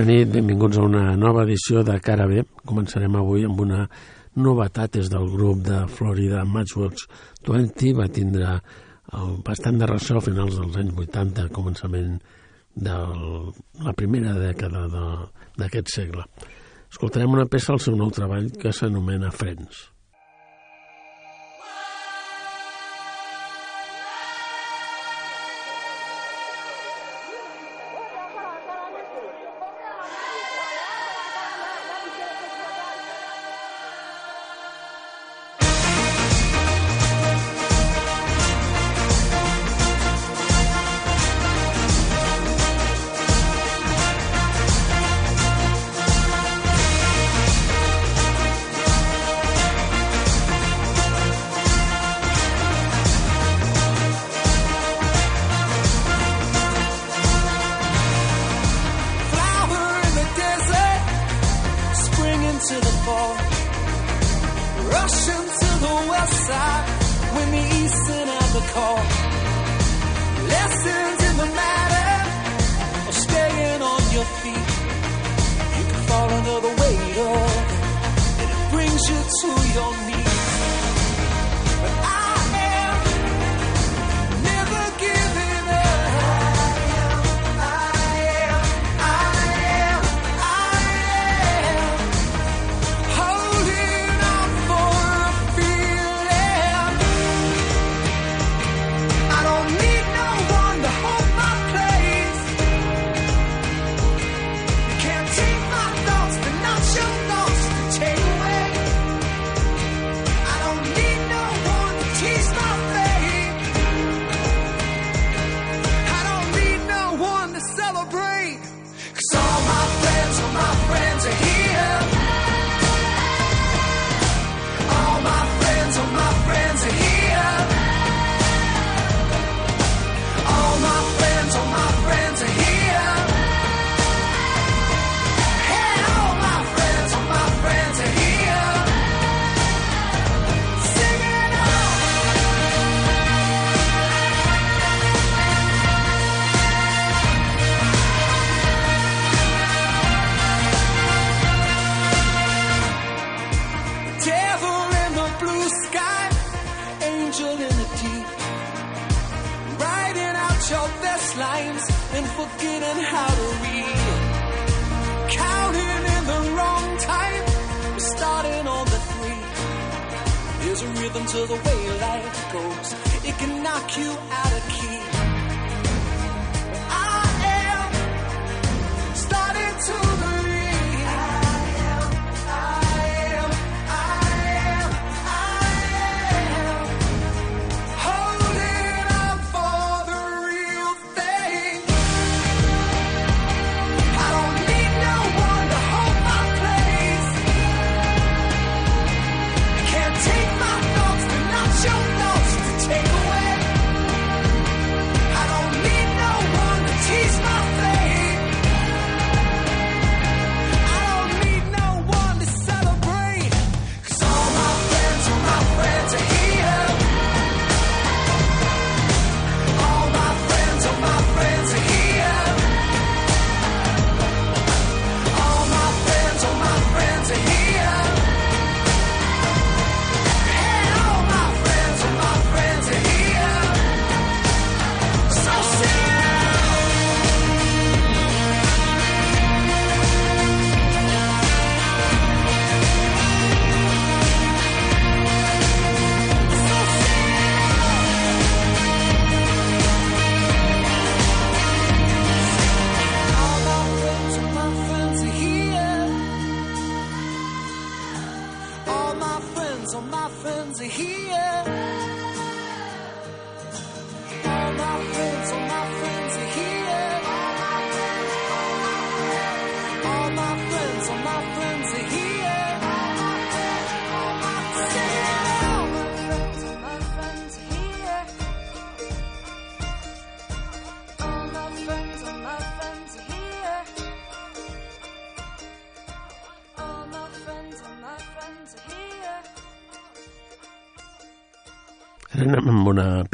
Bona nit, benvinguts a una nova edició de Cara B. Començarem avui amb una novetat és del grup de Florida Matchbox 20 va tindre el, bastant de ressò a finals dels anys 80 començament de la primera dècada d'aquest segle escoltarem una peça al seu nou treball que s'anomena Friends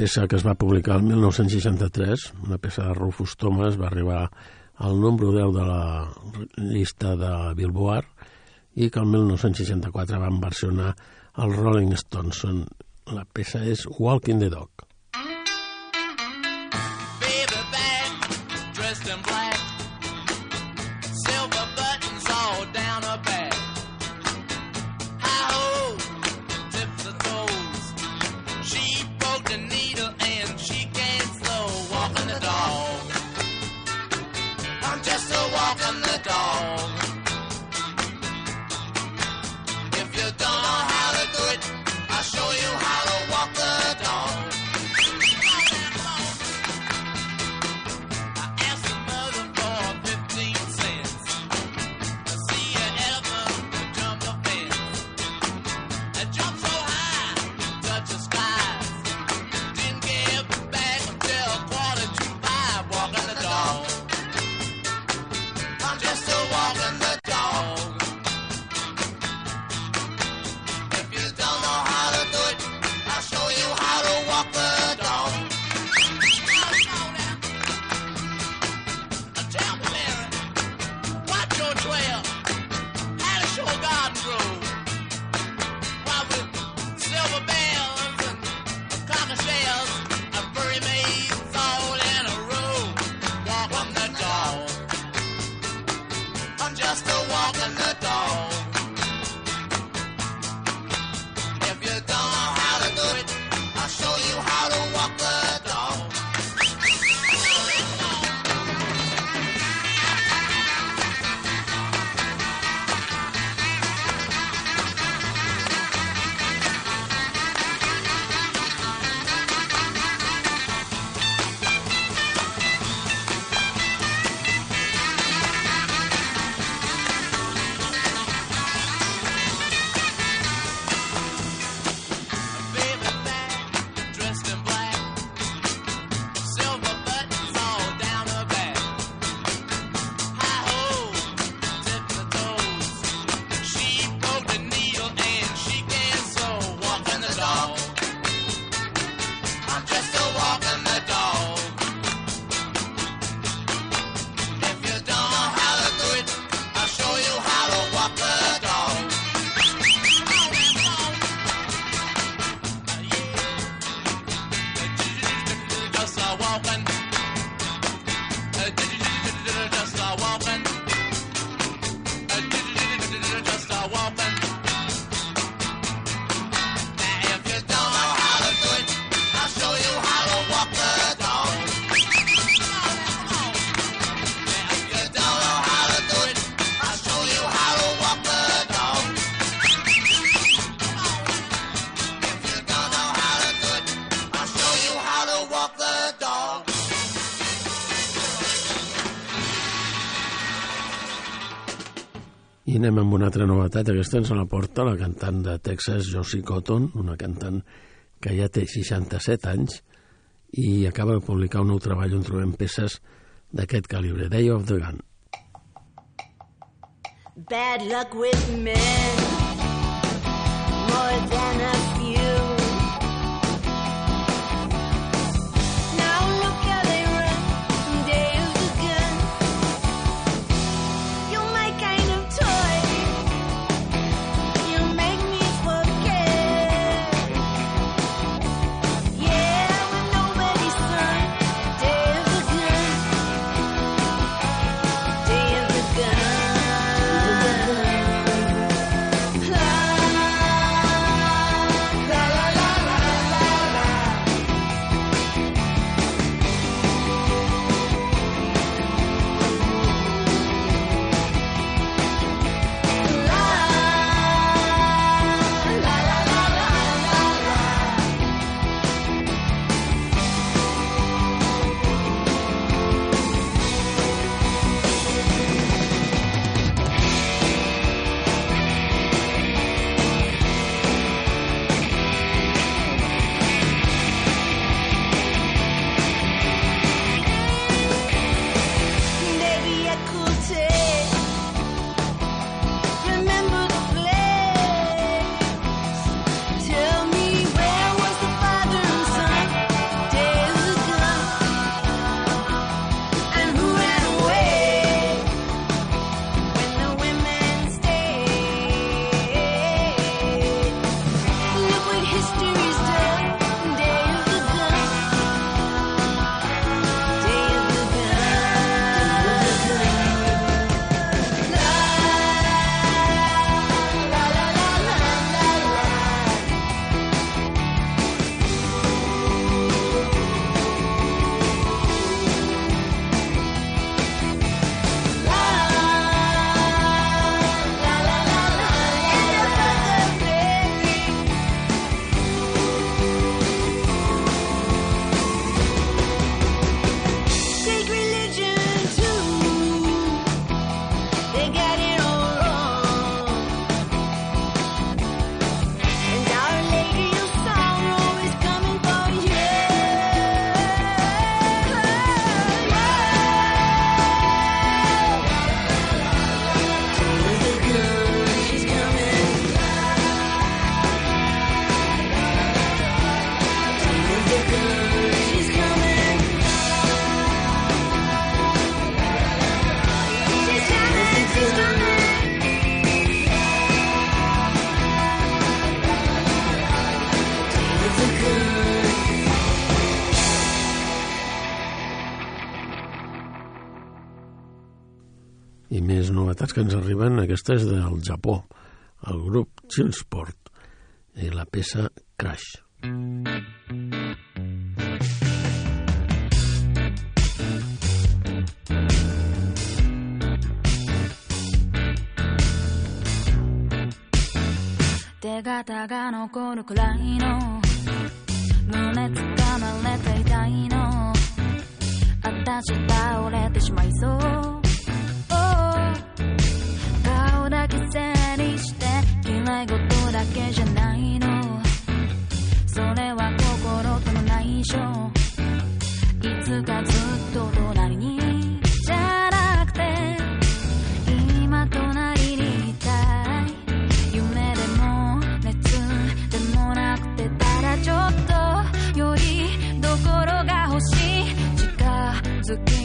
peça que es va publicar el 1963, una peça de Rufus Thomas, va arribar el número 10 de la llista de Billboard i que el 1964 van versionar els Rolling Stones. La peça és Walking the Dog. Anem amb una altra novetat. Aquesta ens la porta la cantant de Texas, Josie Cotton, una cantant que ja té 67 anys i acaba de publicar un nou treball on trobem peces d'aquest calibre, Day of the Gun. Bad luck with men More than a aquesta és del Japó, el grup Chillsport i la peça Crash. 手形が残るくらいの胸つかまれていたいのあたし倒れてしまいそう犠牲にして嫌い事だけじゃないの。それは心との内緒。いつかずっと隣にじゃなくて今隣にいたい。夢でも熱でもなくてただちょっとよりどころが欲しい。近づく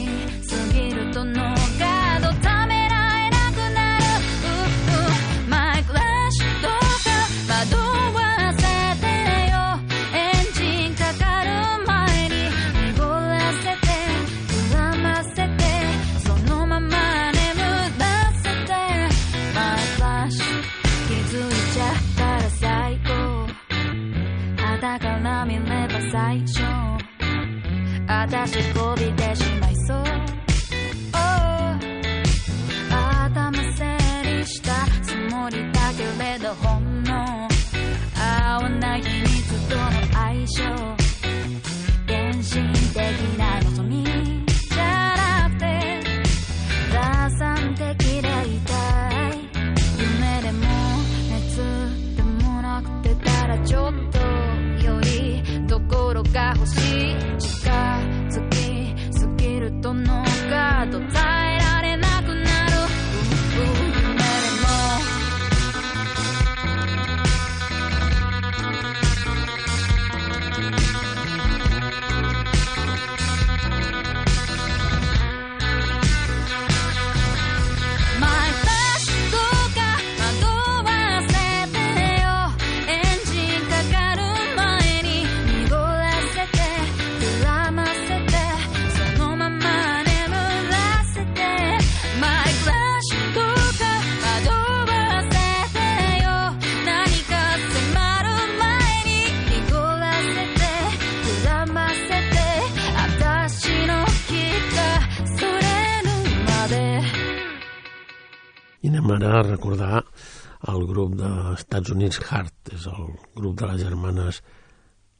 Estats Units, Hart, és el grup de les germanes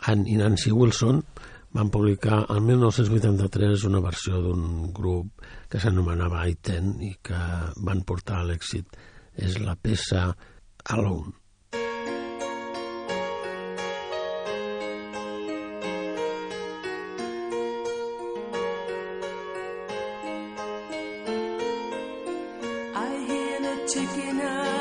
Anne i Nancy Wilson, van publicar el 1983 una versió d'un grup que s'anomenava I-10 i que van portar a l'èxit. És la peça Alone. I hear the chicken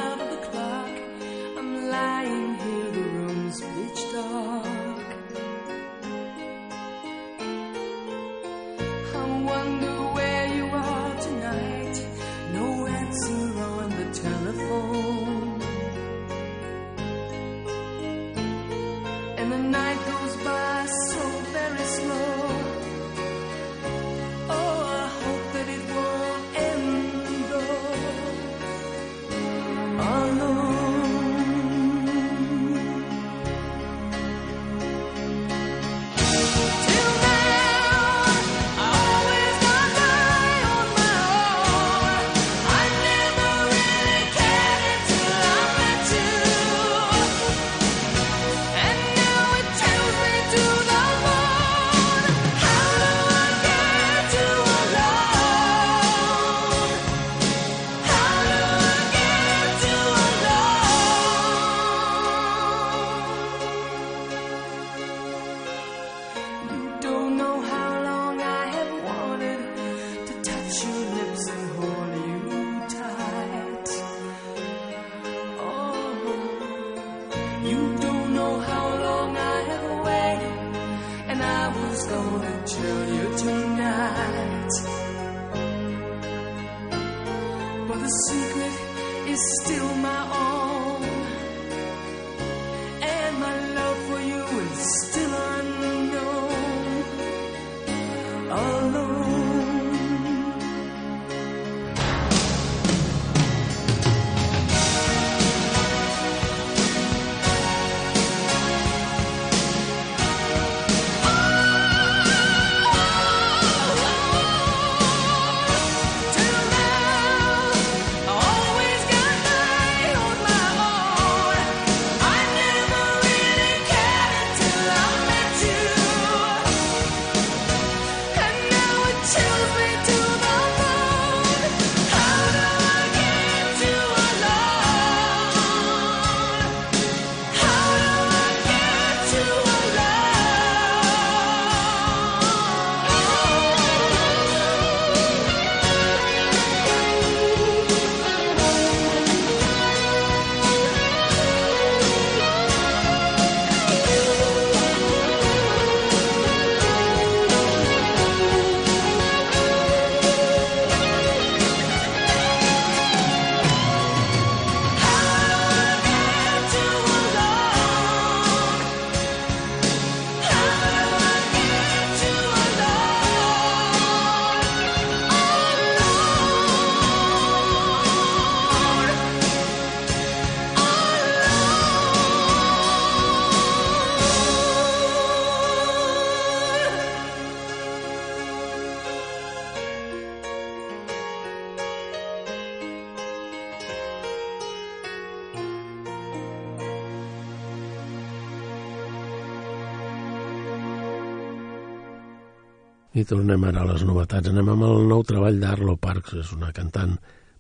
I tornem ara a les novetats. Anem amb el nou treball d'Arlo Parks, és una cantant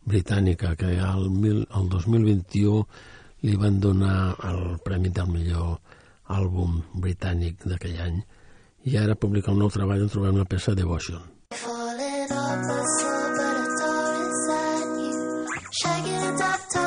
britànica que al mil, el 2021 li van donar el premi del millor àlbum britànic d'aquell any i ara publica un nou treball on trobem la peça Devotion. Falling the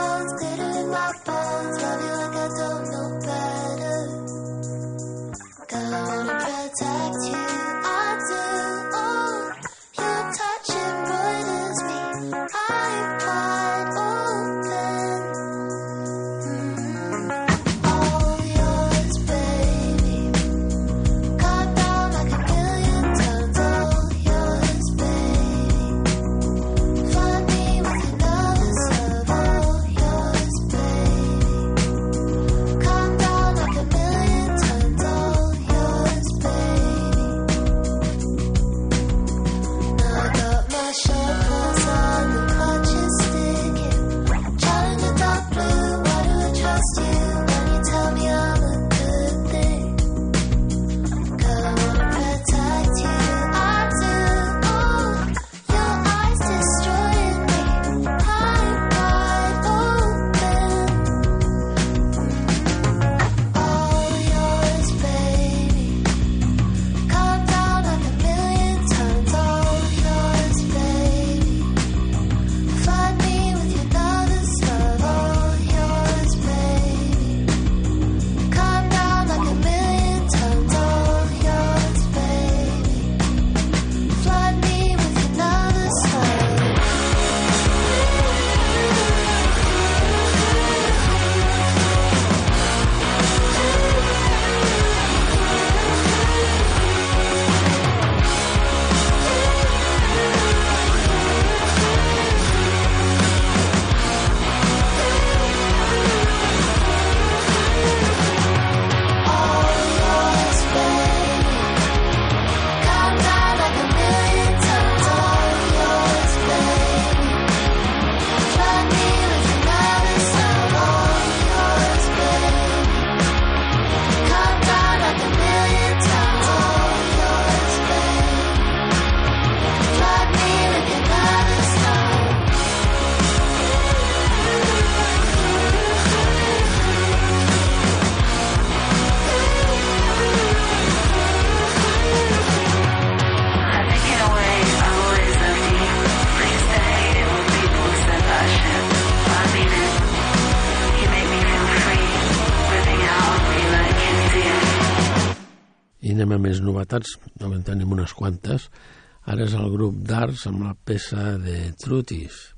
amb la peça de Trutis.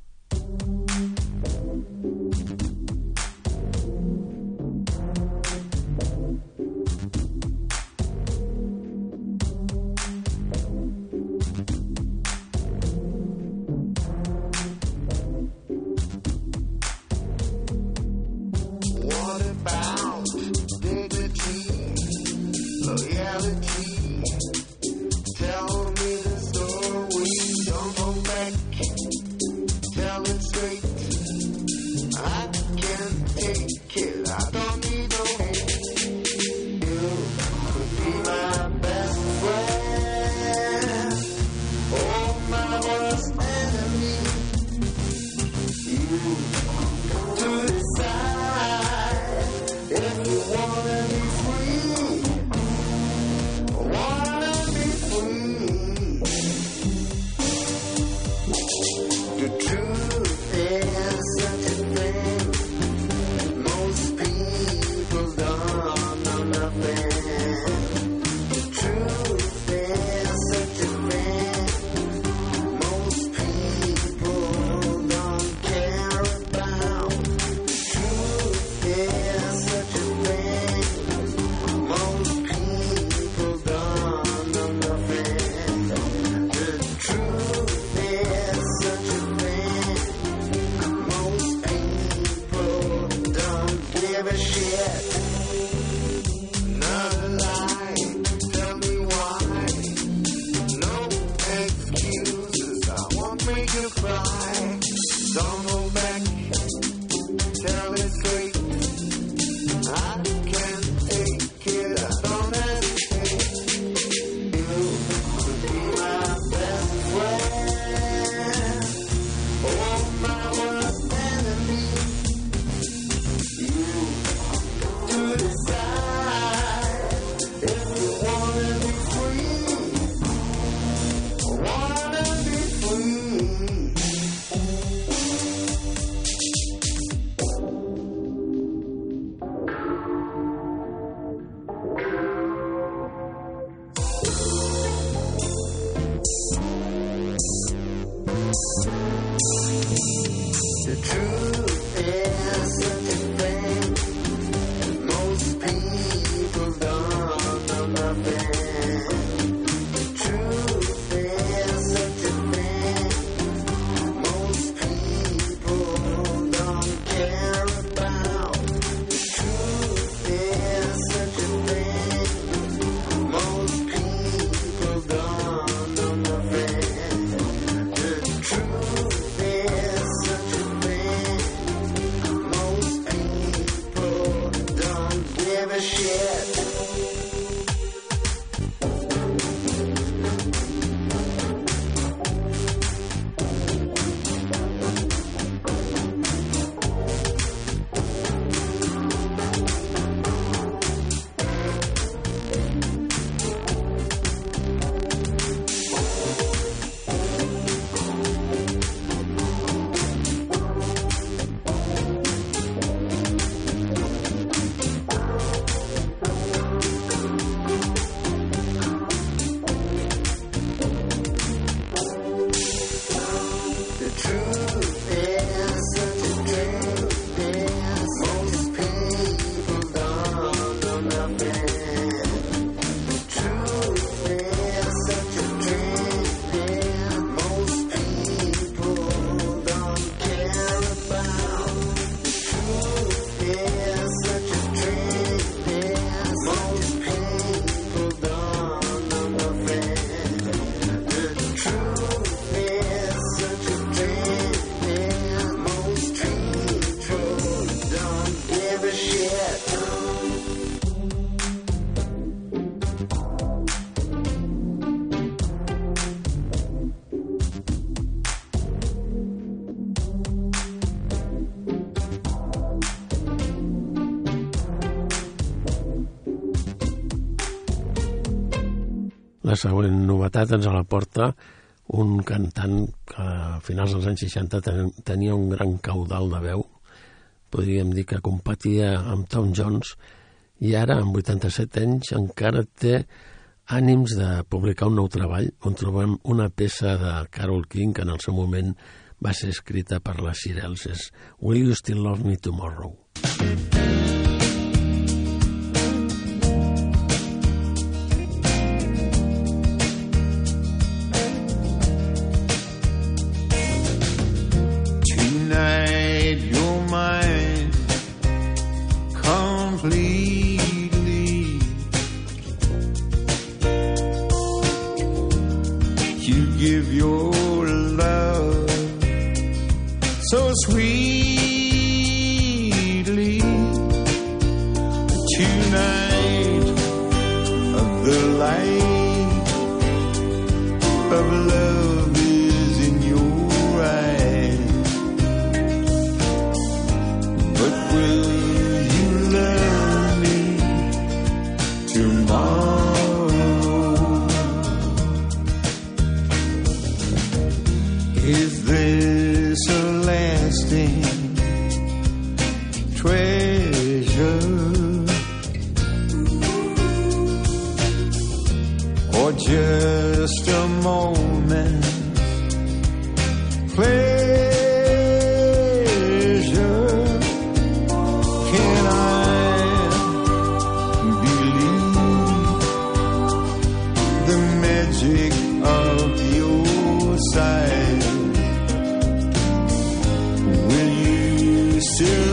La següent novetat ens la porta un cantant que a finals dels anys 60 ten, tenia un gran caudal de veu, podríem dir que competia amb Tom Jones, i ara, amb 87 anys, encara té ànims de publicar un nou treball on trobem una peça de Carol King que en el seu moment va ser escrita per les Shirelles. És Will You Still Love Me Tomorrow? Tonight you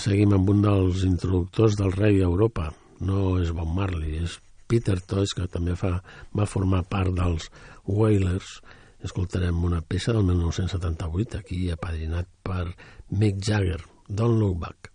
seguim amb un dels introductors del rei a Europa. No és Bob Marley, és Peter Tosh, que també fa, va formar part dels Wailers. Escoltarem una peça del 1978, aquí apadrinat per Mick Jagger, Don't Look Back.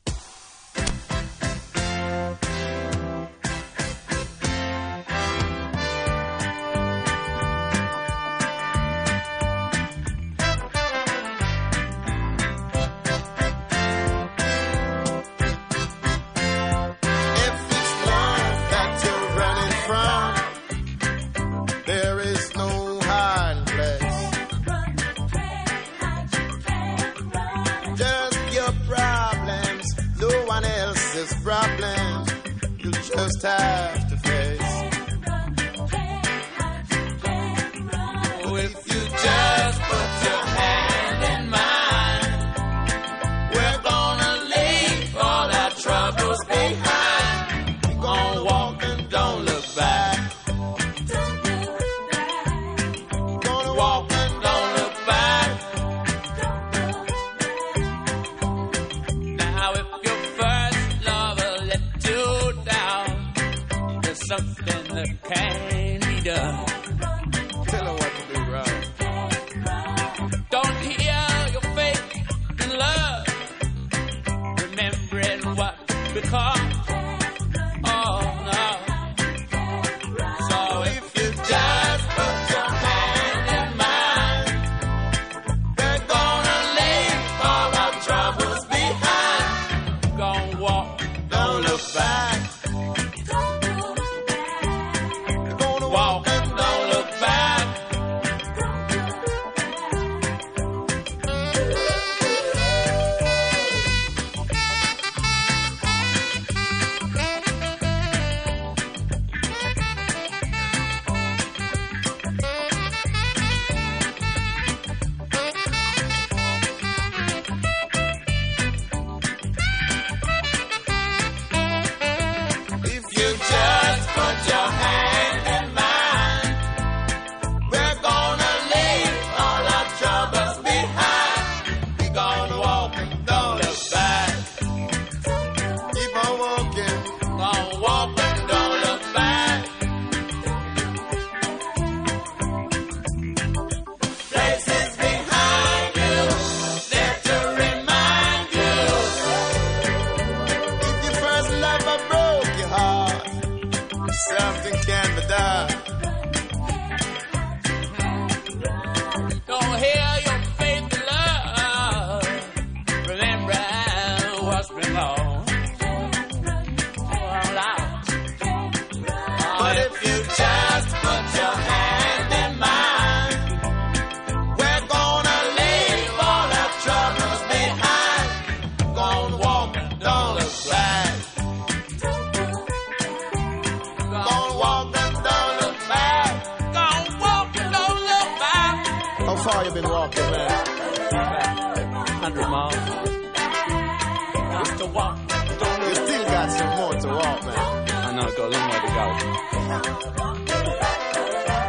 out.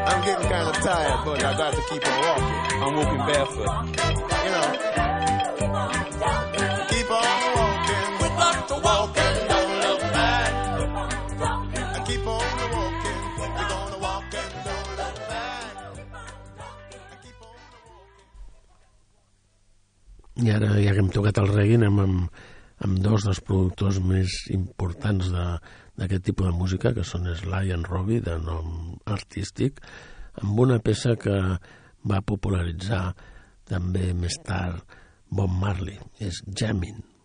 I'm getting kind of tired, but I got to keep on walking. I'm walking barefoot. You know. Keep on walking. We got to walk and don't look back. Keep on walking. We're gonna walk and don't look back. Keep on walking. I ara, ja que hem tocat el reggae, anem amb, amb dos dels productors més importants d'aquest tipus de música, que són Sly and Robbie, de nom artístic, amb una peça que va popularitzar també més tard Bob Marley, és Jammin'.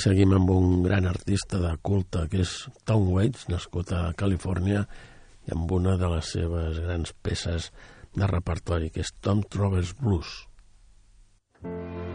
Seguim amb un gran artista de culte que és Tom Waits, nascut a Califòrnia, i amb una de les seves grans peces de repertori, que és Tom Trovers Blues. Wasted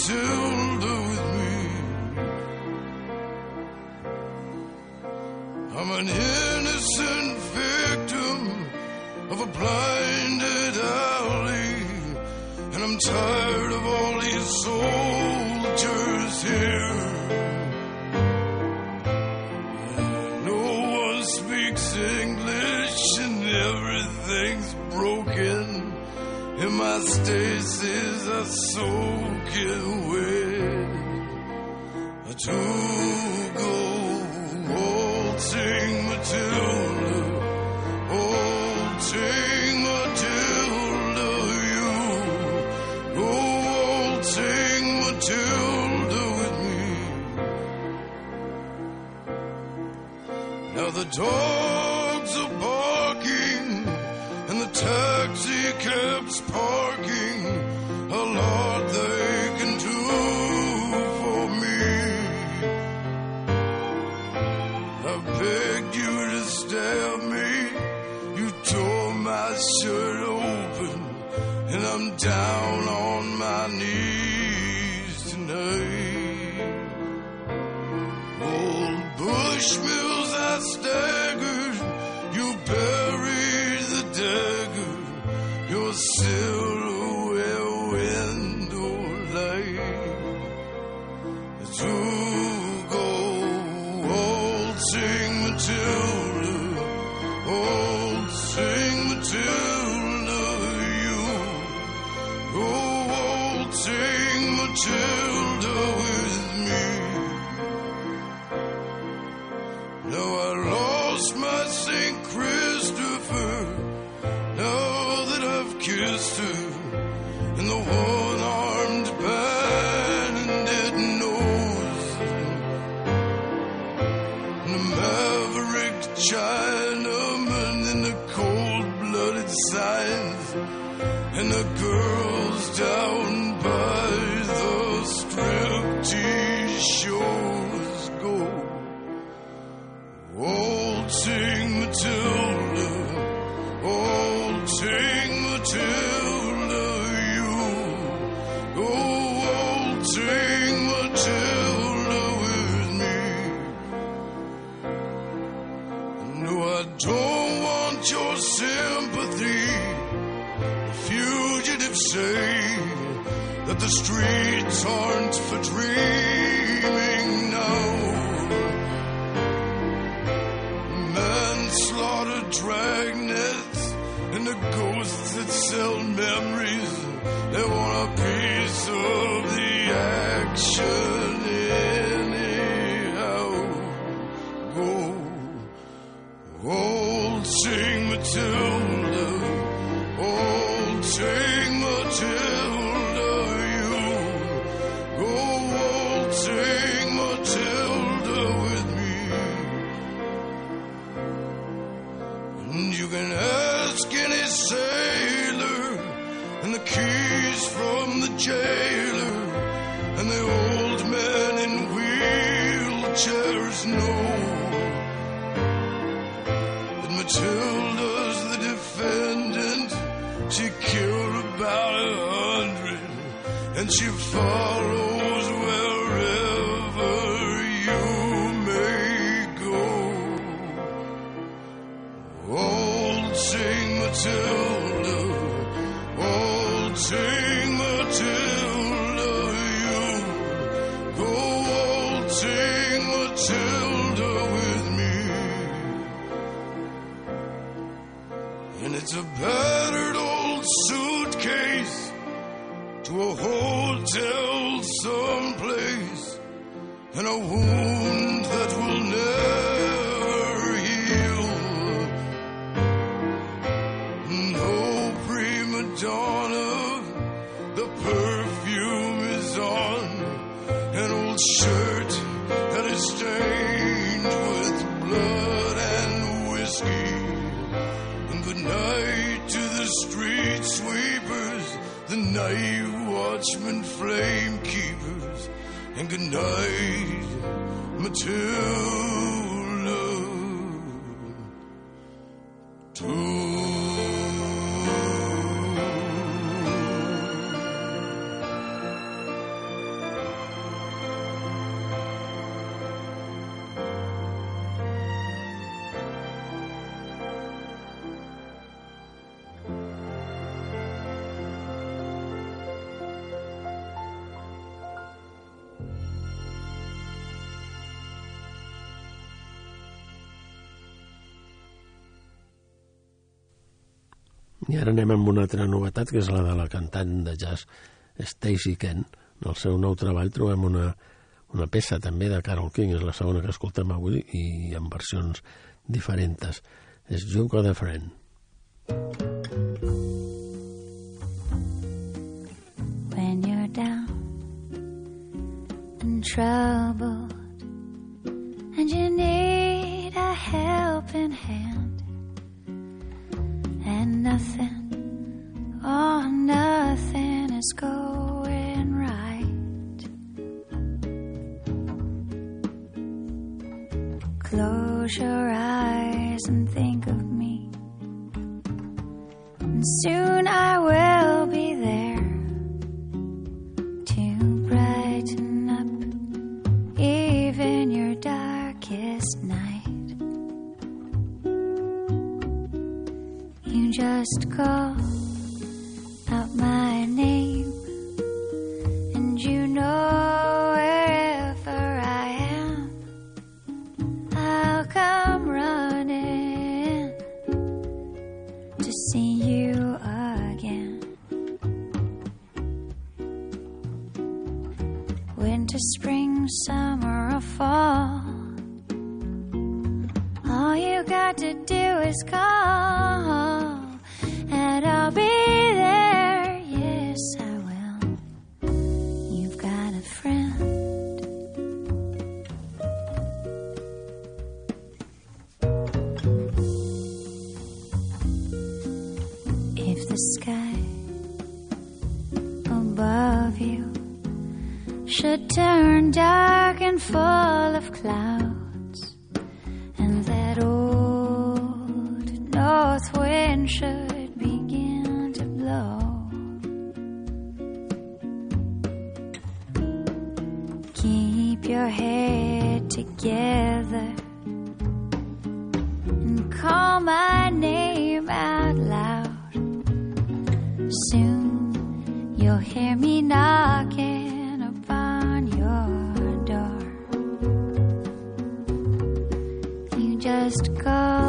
Matilda with me. I'm an innocent victim of a blinded alley, and I'm tired of all these soldiers here. No one speaks English and everything's broken. And my stasis are soaking wet. To go waltzing Matilda, waltzing Matilda, you go waltzing Matilda with me. Now the dogs down I lost my St. Christopher. Now that I've kissed her, and the one armed bandit knows. And the maverick Chinaman and the cold blooded signs, and the girls down and she follows wherever you may go. Old St. Matilda. A wound that will never heal. No prima donna, the perfume is on an old shirt that is stained with blood and whiskey. And good night to the street sweepers, the night watchmen, flame keepers. And good night, Matilda. Ara anem amb una altra novetat, que és la de la cantant de jazz Stacey Kent. En el seu nou treball trobem una, una peça també de Carol King, és la segona que escoltem avui, i en versions diferents. És Got a Friend. when you're down and troubled and you need a helping hand and nothing. Oh nothing is going right. Close your eyes and think of me. And soon I will last call. Keep your head together and call my name out loud. Soon you'll hear me knocking upon your door. You just call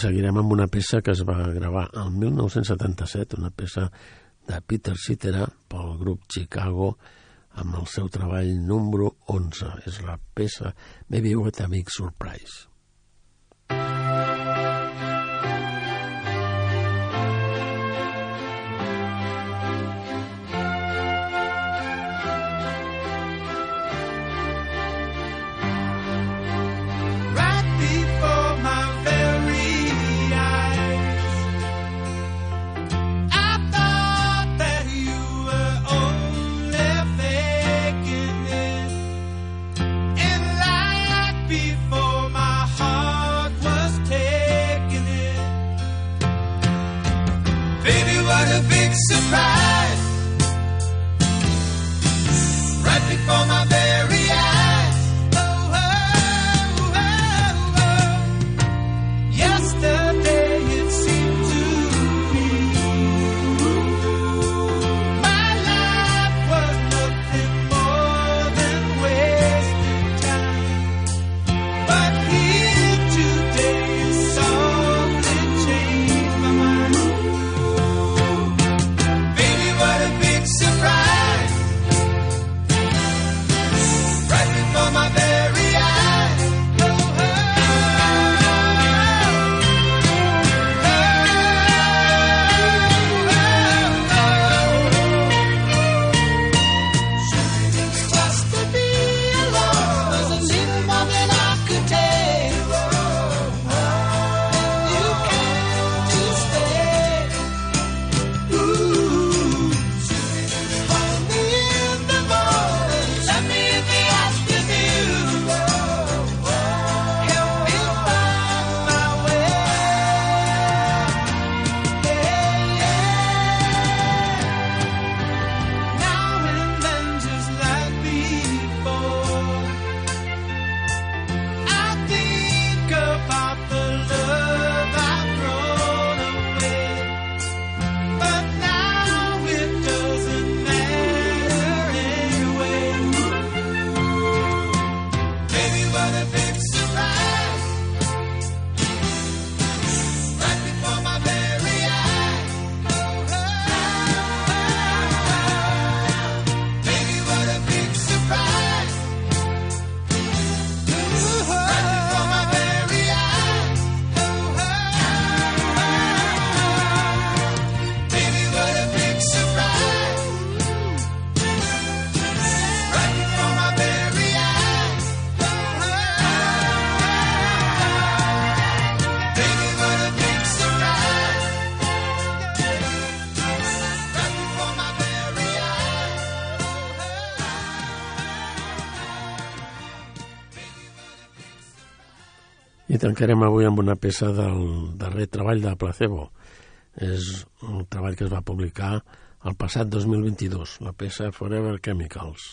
seguirem amb una peça que es va gravar al 1977, una peça de Peter Cetera pel grup Chicago amb el seu treball número 11. És la peça Maybe What a Big Surprise. tancarem avui amb una peça del darrer treball de Placebo. És un treball que es va publicar el passat 2022, la peça Forever Chemicals.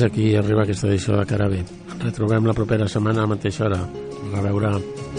fins aquí arriba aquesta edició de Cara B. Retrobem la propera setmana a la mateixa hora. A veure...